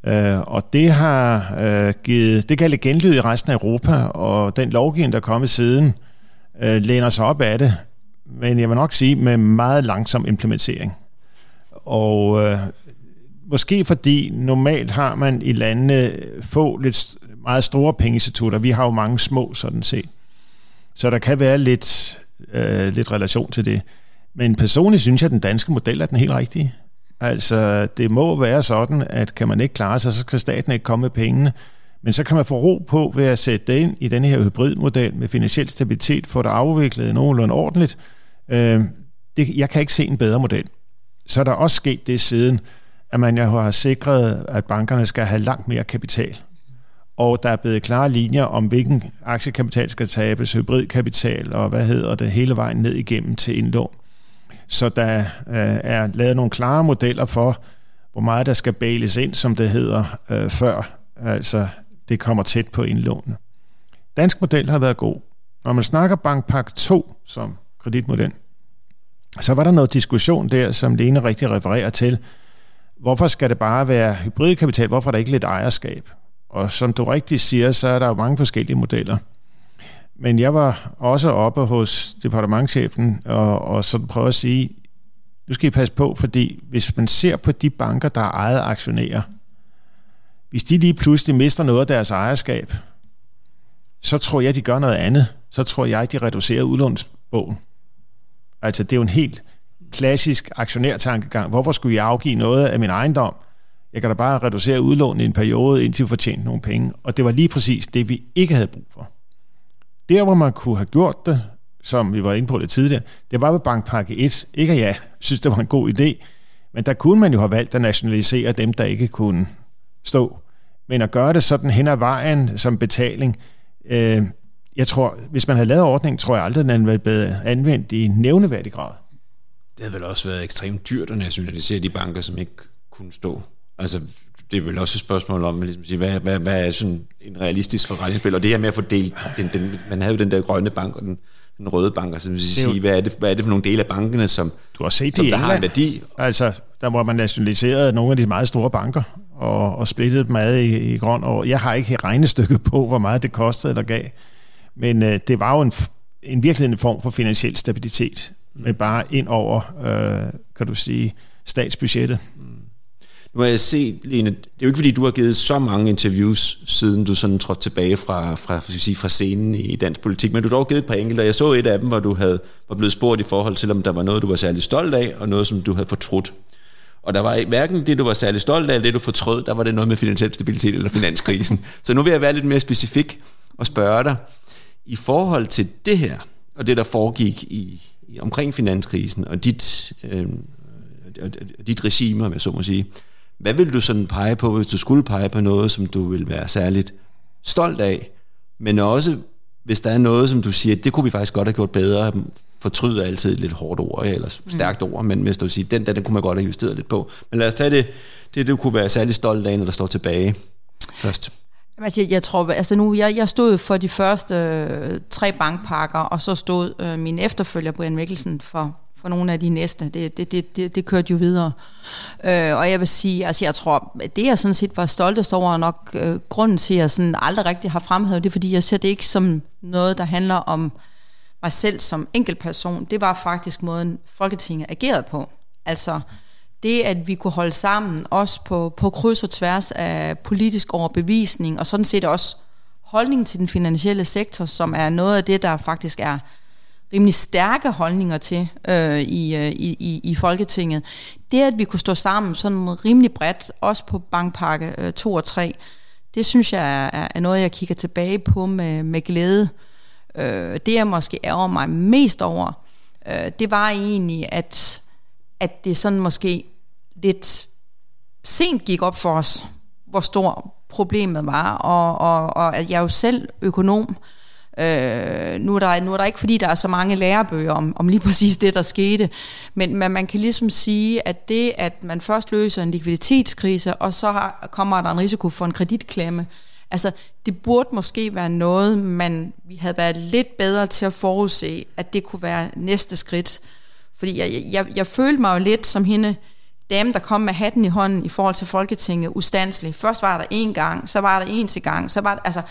Øh, og det har øh, givet, det kan lidt genlyd i resten af Europa, og den lovgivning, der er kommet siden, øh, læner sig op af det, men jeg vil nok sige med meget langsom implementering. Og øh, måske fordi normalt har man i landene få lidt meget store pengeinstitutter. Vi har jo mange små, sådan set. Så der kan være lidt, øh, lidt relation til det. Men personligt synes jeg, at den danske model er den helt rigtige. Altså, det må være sådan, at kan man ikke klare sig, så skal staten ikke komme med pengene. Men så kan man få ro på ved at sætte det ind i den her hybridmodel med finansiel stabilitet, få det afviklet nogenlunde ordentligt. Øh, det, jeg kan ikke se en bedre model. Så er der også sket det siden, at man jo har sikret, at bankerne skal have langt mere kapital og der er blevet klare linjer om, hvilken aktiekapital skal tabes, hybridkapital og hvad hedder det, hele vejen ned igennem til indlån. Så der øh, er lavet nogle klare modeller for, hvor meget der skal bales ind, som det hedder, øh, før altså det kommer tæt på indlånene. Dansk model har været god. Når man snakker Bankpak 2 som kreditmodel, så var der noget diskussion der, som Lene rigtig refererer til. Hvorfor skal det bare være hybridkapital? Hvorfor er der ikke lidt ejerskab? Og som du rigtig siger, så er der jo mange forskellige modeller. Men jeg var også oppe hos departementchefen og, og sådan prøve at sige, nu skal I passe på, fordi hvis man ser på de banker, der er ejet aktionærer, hvis de lige pludselig mister noget af deres ejerskab, så tror jeg, de gør noget andet. Så tror jeg, de reducerer udlånsbogen. Altså, det er jo en helt klassisk aktionærtankegang. Hvorfor skulle jeg afgive noget af min ejendom, jeg kan da bare reducere udlånet i en periode, indtil vi fortjente tjent nogle penge. Og det var lige præcis det, vi ikke havde brug for. Der, hvor man kunne have gjort det, som vi var inde på det tidligere, det var ved bankpakke 1. Ikke at jeg synes, det var en god idé, men der kunne man jo have valgt at nationalisere dem, der ikke kunne stå. Men at gøre det sådan hen ad vejen som betaling, øh, jeg tror, hvis man havde lavet ordningen, tror jeg aldrig, den havde blevet anvendt i nævneværdig grad. Det havde vel også været ekstremt dyrt at nationalisere de banker, som ikke kunne stå. Altså, det er vel også et spørgsmål om, ligesom sige, hvad, hvad, hvad er sådan en realistisk forretningsspil? Og det her med at fordele, den, den, man havde jo den der grønne bank og den, den røde bank, altså vil sige, jo, hvad, er det, hvad er det for nogle dele af bankerne, som, du har set som der har en værdi? Altså, der hvor man nationaliserede nogle af de meget store banker, og, og splittede dem ad i, i grøn. Og jeg har ikke regnestykket på, hvor meget det kostede eller gav. Men øh, det var jo en, en virkelig en form for finansiel stabilitet, med bare ind over, øh, kan du sige, statsbudgettet. Mm. Nu har jeg set, Lene, det er jo ikke fordi, du har givet så mange interviews, siden du sådan trådte tilbage fra, fra, sige, fra scenen i dansk politik, men du har dog givet et par enkelte, og jeg så et af dem, hvor du havde, var blevet spurgt i forhold til, om der var noget, du var særlig stolt af, og noget, som du havde fortrudt. Og der var hverken det, du var særlig stolt af, eller det, du fortrød, der var det noget med finansiel stabilitet eller finanskrisen. så nu vil jeg være lidt mere specifik og spørge dig, i forhold til det her, og det, der foregik i, i omkring finanskrisen, og dit, øh, dit regime, om jeg så må sige, hvad vil du sådan pege på, hvis du skulle pege på noget, som du vil være særligt stolt af, men også hvis der er noget, som du siger, det kunne vi faktisk godt have gjort bedre, fortryder altid et lidt hårdt ord, eller mm. stærkt ord, men hvis du siger, den der, den kunne man godt have justeret lidt på. Men lad os tage det, det du kunne være særlig stolt af, når der står tilbage først. Altså, jeg, jeg tror, altså nu, jeg, jeg stod for de første øh, tre bankpakker, og så stod øh, min efterfølger, Brian Mikkelsen, for for nogle af de næste. Det, det, det, det, det kørte jo videre. Øh, og jeg vil sige, altså jeg tror, det jeg sådan set var stoltest over, nok øh, grunden til, at jeg sådan aldrig rigtig har fremhævet det, fordi jeg ser det ikke som noget, der handler om mig selv som enkeltperson. Det var faktisk måden, Folketinget agerede på. Altså det, at vi kunne holde sammen, også på, på kryds og tværs af politisk overbevisning, og sådan set også holdning til den finansielle sektor, som er noget af det, der faktisk er rimelig stærke holdninger til øh, i, øh, i, i, Folketinget. Det, at vi kunne stå sammen sådan rimelig bredt, også på bankpakke øh, 2 og 3, det synes jeg er, er noget, jeg kigger tilbage på med, med glæde. Øh, det, jeg måske ærger mig mest over, øh, det var egentlig, at, at det sådan måske lidt sent gik op for os, hvor stor problemet var, og, og, og at jeg er jo selv økonom, Øh, Øh, nu, er der, nu er der ikke, fordi der er så mange lærebøger om, om lige præcis det, der skete, men, men man kan ligesom sige, at det, at man først løser en likviditetskrise, og så har, kommer der en risiko for en kreditklemme, altså det burde måske være noget, man vi havde været lidt bedre til at forudse, at det kunne være næste skridt. Fordi jeg, jeg, jeg følte mig jo lidt som hende, dame, der kom med hatten i hånden i forhold til Folketinget, ustandsligt. Først var der en gang, så var der en til gang, så var der, altså,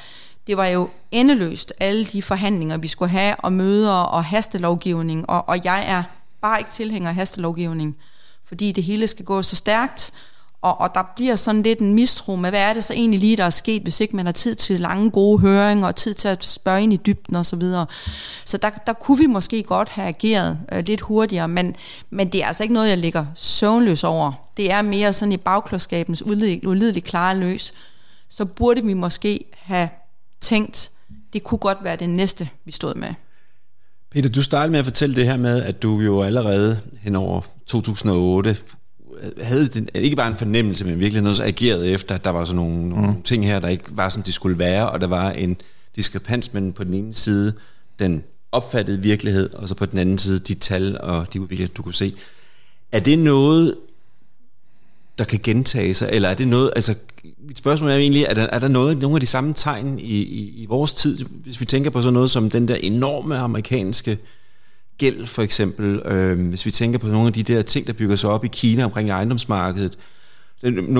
det var jo endeløst, alle de forhandlinger, vi skulle have, og møder og hastelovgivning, og, og jeg er bare ikke tilhænger af hastelovgivning, fordi det hele skal gå så stærkt, og, og der bliver sådan lidt en mistro med, hvad er det så egentlig lige, der er sket, hvis ikke man har tid til lange, gode høringer, og tid til at spørge ind i dybden osv. Så, videre. så der, der kunne vi måske godt have ageret øh, lidt hurtigere, men, men det er altså ikke noget, jeg ligger søvnløs over. Det er mere sådan i bagklodskabens ulideligt klare løs. Så burde vi måske have tænkt, det kunne godt være det næste, vi stod med. Peter, du startede med at fortælle det her med, at du jo allerede hen over 2008 havde den, ikke bare en fornemmelse, men virkelig noget, så agerede efter, at der var sådan nogle, nogle mm. ting her, der ikke var, som de skulle være, og der var en diskrepans mellem på den ene side den opfattede virkelighed, og så på den anden side de tal og de udviklinger, du kunne se. Er det noget, der kan gentage sig, eller er det noget, altså mit spørgsmål er egentlig, er der, er der noget, nogle af de samme tegn i, i, i vores tid, hvis vi tænker på sådan noget som den der enorme amerikanske gæld for eksempel, øh, hvis vi tænker på nogle af de der ting, der bygger sig op i Kina omkring ejendomsmarkedet,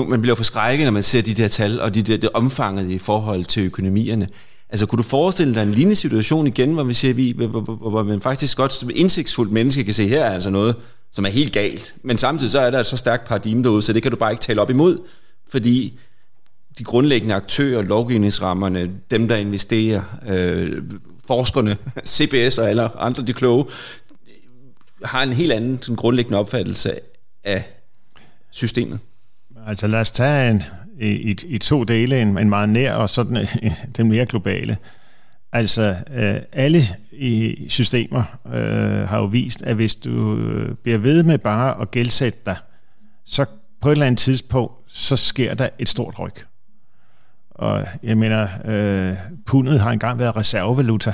man bliver forskrækket, når man ser de der tal, og de der, det omfanget i forhold til økonomierne. Altså, kunne du forestille dig en lignende situation igen, hvor, vi siger, vi, hvor, hvor, hvor man faktisk godt som indsigtsfuldt menneske kan se, her er altså noget, som er helt galt. Men samtidig så er der et så stærkt paradigme derude, så det kan du bare ikke tale op imod, fordi de grundlæggende aktører, lovgivningsrammerne, dem der investerer, øh, forskerne, <laughs> CBS og alle andre de kloge, har en helt anden sådan, grundlæggende opfattelse af systemet. Altså lad os tage en, i, i to dele, en, en meget nær og sådan <laughs> den mere globale. Altså øh, alle i systemer øh, har jo vist, at hvis du øh, bliver ved med bare at gældsætte dig, så på et eller andet tidspunkt, så sker der et stort ryg. Og jeg mener, øh, pundet har engang været reservevaluta.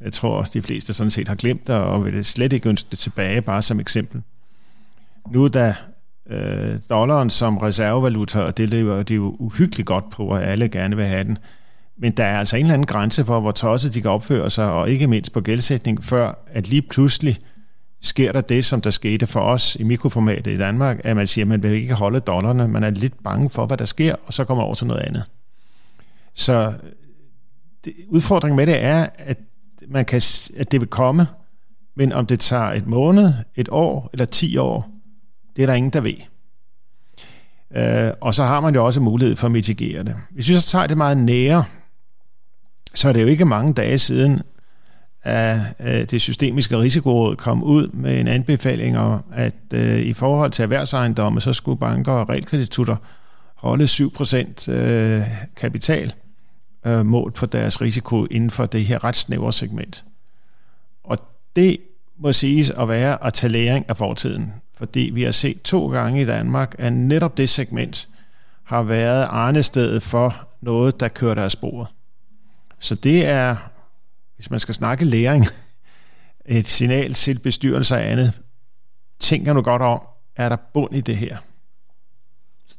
Jeg tror også, de fleste sådan set har glemt det, og vil slet ikke ønske det tilbage, bare som eksempel. Nu da øh, dollaren som reservevaluta, og det lever de jo uhyggeligt godt på, og alle gerne vil have den, men der er altså en eller anden grænse for, hvor tosset de kan opføre sig, og ikke mindst på gældsætning, før at lige pludselig sker der det, som der skete for os i mikroformatet i Danmark, at man siger, at man vil ikke holde dollarne, man er lidt bange for, hvad der sker, og så kommer over til noget andet. Så det, udfordringen med det er, at, man kan, at det vil komme, men om det tager et måned, et år eller ti år, det er der ingen, der ved. Uh, og så har man jo også mulighed for at mitigere det. Hvis vi så tager det meget nære, så er det jo ikke mange dage siden, at øh, det systemiske risikoråd kom ud med en anbefaling om, at øh, i forhold til erhvervsejendomme, så skulle banker og realkreditutter holde 7% øh, kapital målt på deres risiko inden for det her ret snævre segment. Og det må siges at være at tage læring af fortiden, fordi vi har set to gange i Danmark, at netop det segment har været arnestedet for noget, der kører af sporet. Så det er, hvis man skal snakke læring, <laughs> et signal til bestyrelser og andet. Tænker nu godt om, er der bund i det her?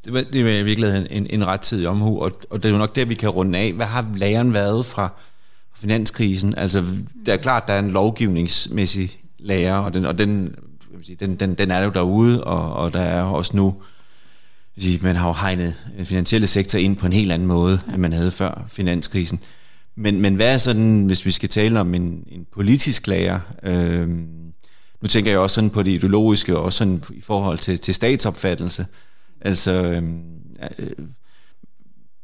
Det var, det var i virkeligheden en, en ret omhu, og, og det er jo nok der, vi kan runde af. Hvad har lageren været fra finanskrisen? Altså, det er klart, der er en lovgivningsmæssig lære, og den, og den, den, den, den er jo derude, og, og der er også nu man har jo hegnet den finansielle sektor ind på en helt anden måde, end man havde før finanskrisen. Men, men hvad er sådan, hvis vi skal tale om en, en politisk lærer? Øh, nu tænker jeg også sådan på det ideologiske, og også sådan i forhold til, til statsopfattelse. Altså, øh, øh,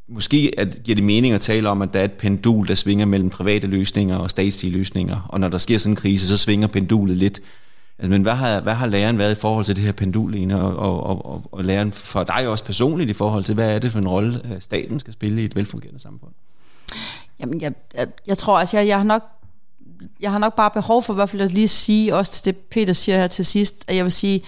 måske at, giver det mening at tale om, at der er et pendul, der svinger mellem private løsninger og statslige løsninger. Og når der sker sådan en krise, så svinger pendulet lidt. Altså, men hvad har, hvad har læreren været i forhold til det her pendul, og, og, og, og, og læreren for dig også personligt i forhold til, hvad er det for en rolle, øh, staten skal spille i et velfungerende samfund? Jamen, jeg, jeg, jeg tror, altså, jeg, jeg har nok jeg har nok bare behov for i hvert fald at lige sige, også til det Peter siger her til sidst, at jeg vil sige,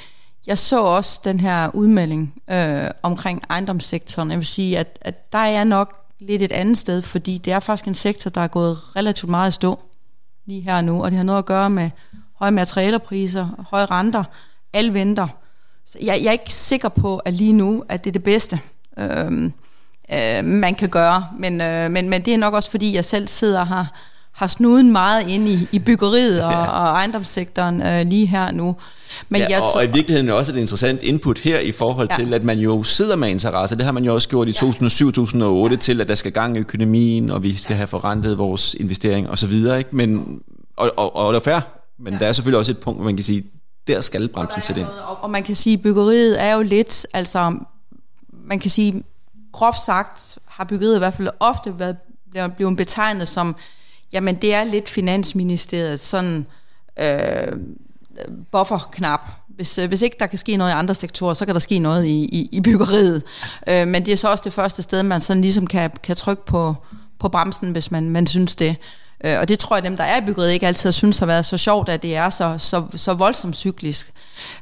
jeg så også den her udmelding øh, omkring ejendomssektoren. Jeg vil sige, at, at der er nok lidt et andet sted, fordi det er faktisk en sektor, der er gået relativt meget i stå lige her nu, og det har noget at gøre med høje materialepriser, høje renter, alle venter. Så jeg, jeg er ikke sikker på, at lige nu, at det er det bedste, øh, øh, man kan gøre, men, øh, men, men det er nok også, fordi jeg selv sidder her, har snuden meget ind i, i byggeriet og, <laughs> ja. og ejendomssektoren øh, lige her nu. Men ja, jeg og, og i virkeligheden er også et interessant input her i forhold til, ja. at man jo sidder med interesse. Det har man jo også gjort i ja. 2007-2008 ja. til, at der skal gang i økonomien, og vi skal have forrentet vores investering osv. Men, og, og, og det er fair, men ja. der er selvfølgelig også et punkt, hvor man kan sige, der skal bremsen sætte ind. Og, og man kan sige, at byggeriet er jo lidt, altså man kan sige, groft sagt har byggeriet i hvert fald ofte været blevet betegnet som Jamen, det er lidt Finansministeriet sådan øh, bufferknap. Hvis, øh, hvis ikke der kan ske noget i andre sektorer, så kan der ske noget i, i, i byggeriet. Øh, men det er så også det første sted, man sådan ligesom kan, kan trykke på, på bremsen, hvis man, man synes det. Øh, og det tror jeg, dem, der er i byggeriet, ikke altid synes har været så sjovt, at det er så, så, så voldsomt cyklisk.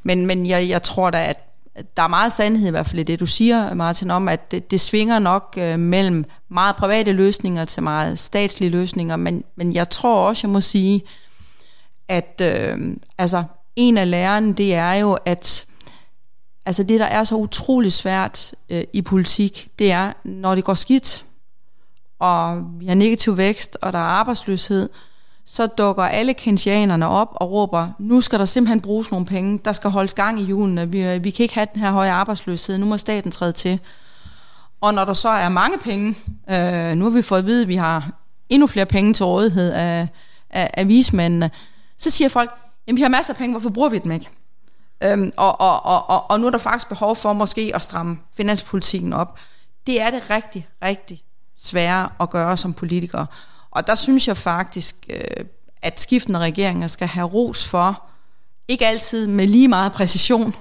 Men, men jeg, jeg tror da, at der er meget sandhed i hvert fald i det, du siger, Martin, om, at det, det svinger nok øh, mellem meget private løsninger til meget statslige løsninger, men, men jeg tror også, jeg må sige, at øh, altså, en af lærerne, det er jo, at altså, det, der er så utrolig svært øh, i politik, det er, når det går skidt, og vi har negativ vækst, og der er arbejdsløshed, så dukker alle kensianerne op og råber, nu skal der simpelthen bruges nogle penge, der skal holdes gang i julen, vi, øh, vi kan ikke have den her høje arbejdsløshed, nu må staten træde til. Og når der så er mange penge, øh, nu har vi fået at vide, at vi har endnu flere penge til rådighed af, af, af vismændene, så siger folk, jamen vi har masser af penge, hvorfor bruger vi dem ikke? Øhm, og, og, og, og, og nu er der faktisk behov for måske at stramme finanspolitikken op. Det er det rigtig, rigtig svære at gøre som politikere. Og der synes jeg faktisk, øh, at skiftende regeringer skal have ros for, ikke altid med lige meget præcision,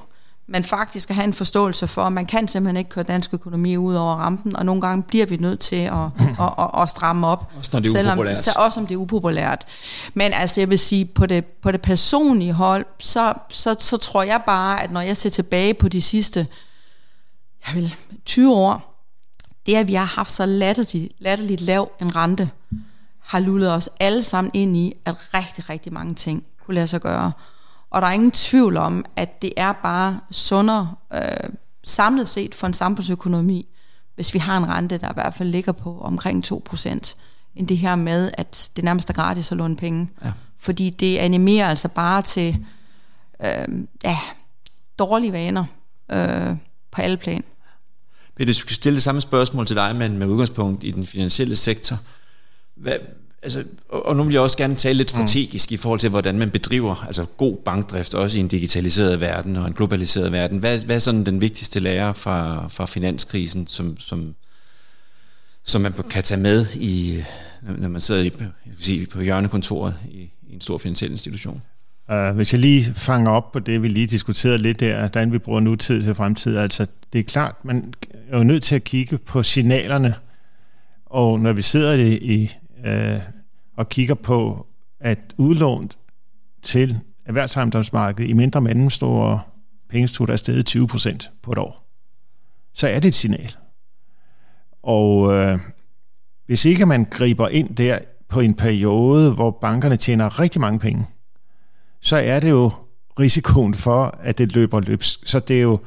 men faktisk at have en forståelse for, at man kan simpelthen ikke køre dansk økonomi ud over rampen, og nogle gange bliver vi nødt til at, <clears throat> at, at, at stramme op. Også når det er selvom, upopulært. Også om det er upopulært. Men altså, jeg vil sige, på det, på det personlige hold, så, så, så tror jeg bare, at når jeg ser tilbage på de sidste jeg vil, 20 år, det at vi har haft så latterligt, latterligt lav en rente, har lullet os alle sammen ind i, at rigtig, rigtig mange ting kunne lade sig gøre. Og der er ingen tvivl om, at det er bare sundere øh, samlet set for en samfundsøkonomi, hvis vi har en rente, der i hvert fald ligger på omkring 2%, end det her med, at det nærmest er gratis at låne penge. Ja. Fordi det animerer altså bare til øh, ja, dårlige vaner øh, på alle plan. Peter, du skal stille det samme spørgsmål til dig, men med udgangspunkt i den finansielle sektor. Hvad, altså, og nu vil jeg også gerne tale lidt mm. strategisk mm. i forhold til, hvordan man bedriver altså god bankdrift, også i en digitaliseret verden og en globaliseret verden. Hvad, hvad er sådan den vigtigste lære fra, fra finanskrisen, som, som, som man kan tage med, i, når man sidder i, sige, på hjørnekontoret i, i en stor finansiel institution? Uh, hvis jeg lige fanger op på det, vi lige diskuterede lidt der, hvordan vi bruger nutid til fremtid, altså det er klart, man er jo nødt til at kigge på signalerne, og når vi sidder i, i øh, og kigger på, at udlån til erhvervsejendomsmarkedet i mindre mellemstore pengeinstitutter er steget 20 procent på et år, så er det et signal. Og øh, hvis ikke man griber ind der på en periode, hvor bankerne tjener rigtig mange penge, så er det jo risikoen for, at det løber løbsk. Så det er jo,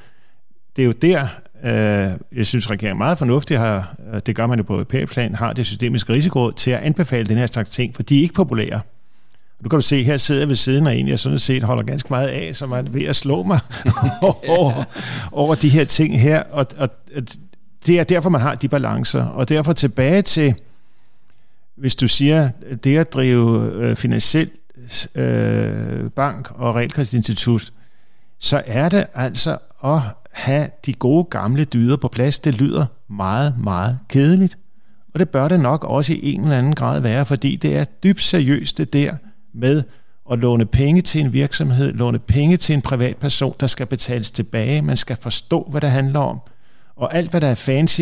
det er jo der, Øh, jeg synes, regeringen meget fornuftigt har, øh, det gør man jo på europæisk har det systemiske risiko til at anbefale den her slags ting, for de er ikke populære. Nu kan du se, her sidder jeg ved siden af en, jeg sådan set holder ganske meget af, som er ved at slå mig <laughs> over, over de her ting her. Og, og det er derfor, man har de balancer. Og derfor tilbage til, hvis du siger, det at drive øh, finansiel øh, bank og realkreditinstitut, så er det altså at have de gode gamle dyder på plads, det lyder meget, meget kedeligt. Og det bør det nok også i en eller anden grad være, fordi det er dybt seriøst det der med at låne penge til en virksomhed, låne penge til en privatperson, der skal betales tilbage. Man skal forstå, hvad det handler om. Og alt, hvad der er fancy,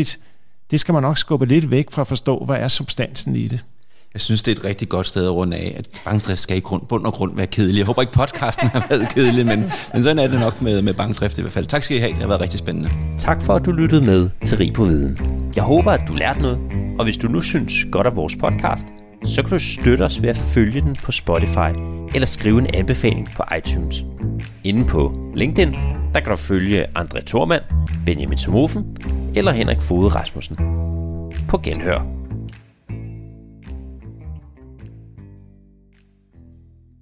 det skal man nok skubbe lidt væk fra at forstå, hvad er substansen i det. Jeg synes, det er et rigtig godt sted at runde af, at bankdrift skal i grund, bund og grund være kedelig. Jeg håber ikke, podcasten har været kedelig, men, men sådan er det nok med, med bankdrift i hvert fald. Tak skal I have, det har været rigtig spændende. Tak for, at du lyttede med til Rig på Viden. Jeg håber, at du lærte noget, og hvis du nu synes godt af vores podcast, så kan du støtte os ved at følge den på Spotify eller skrive en anbefaling på iTunes. Inden på LinkedIn, der kan du følge André Thormand, Benjamin Somofen eller Henrik Fode Rasmussen. På genhør.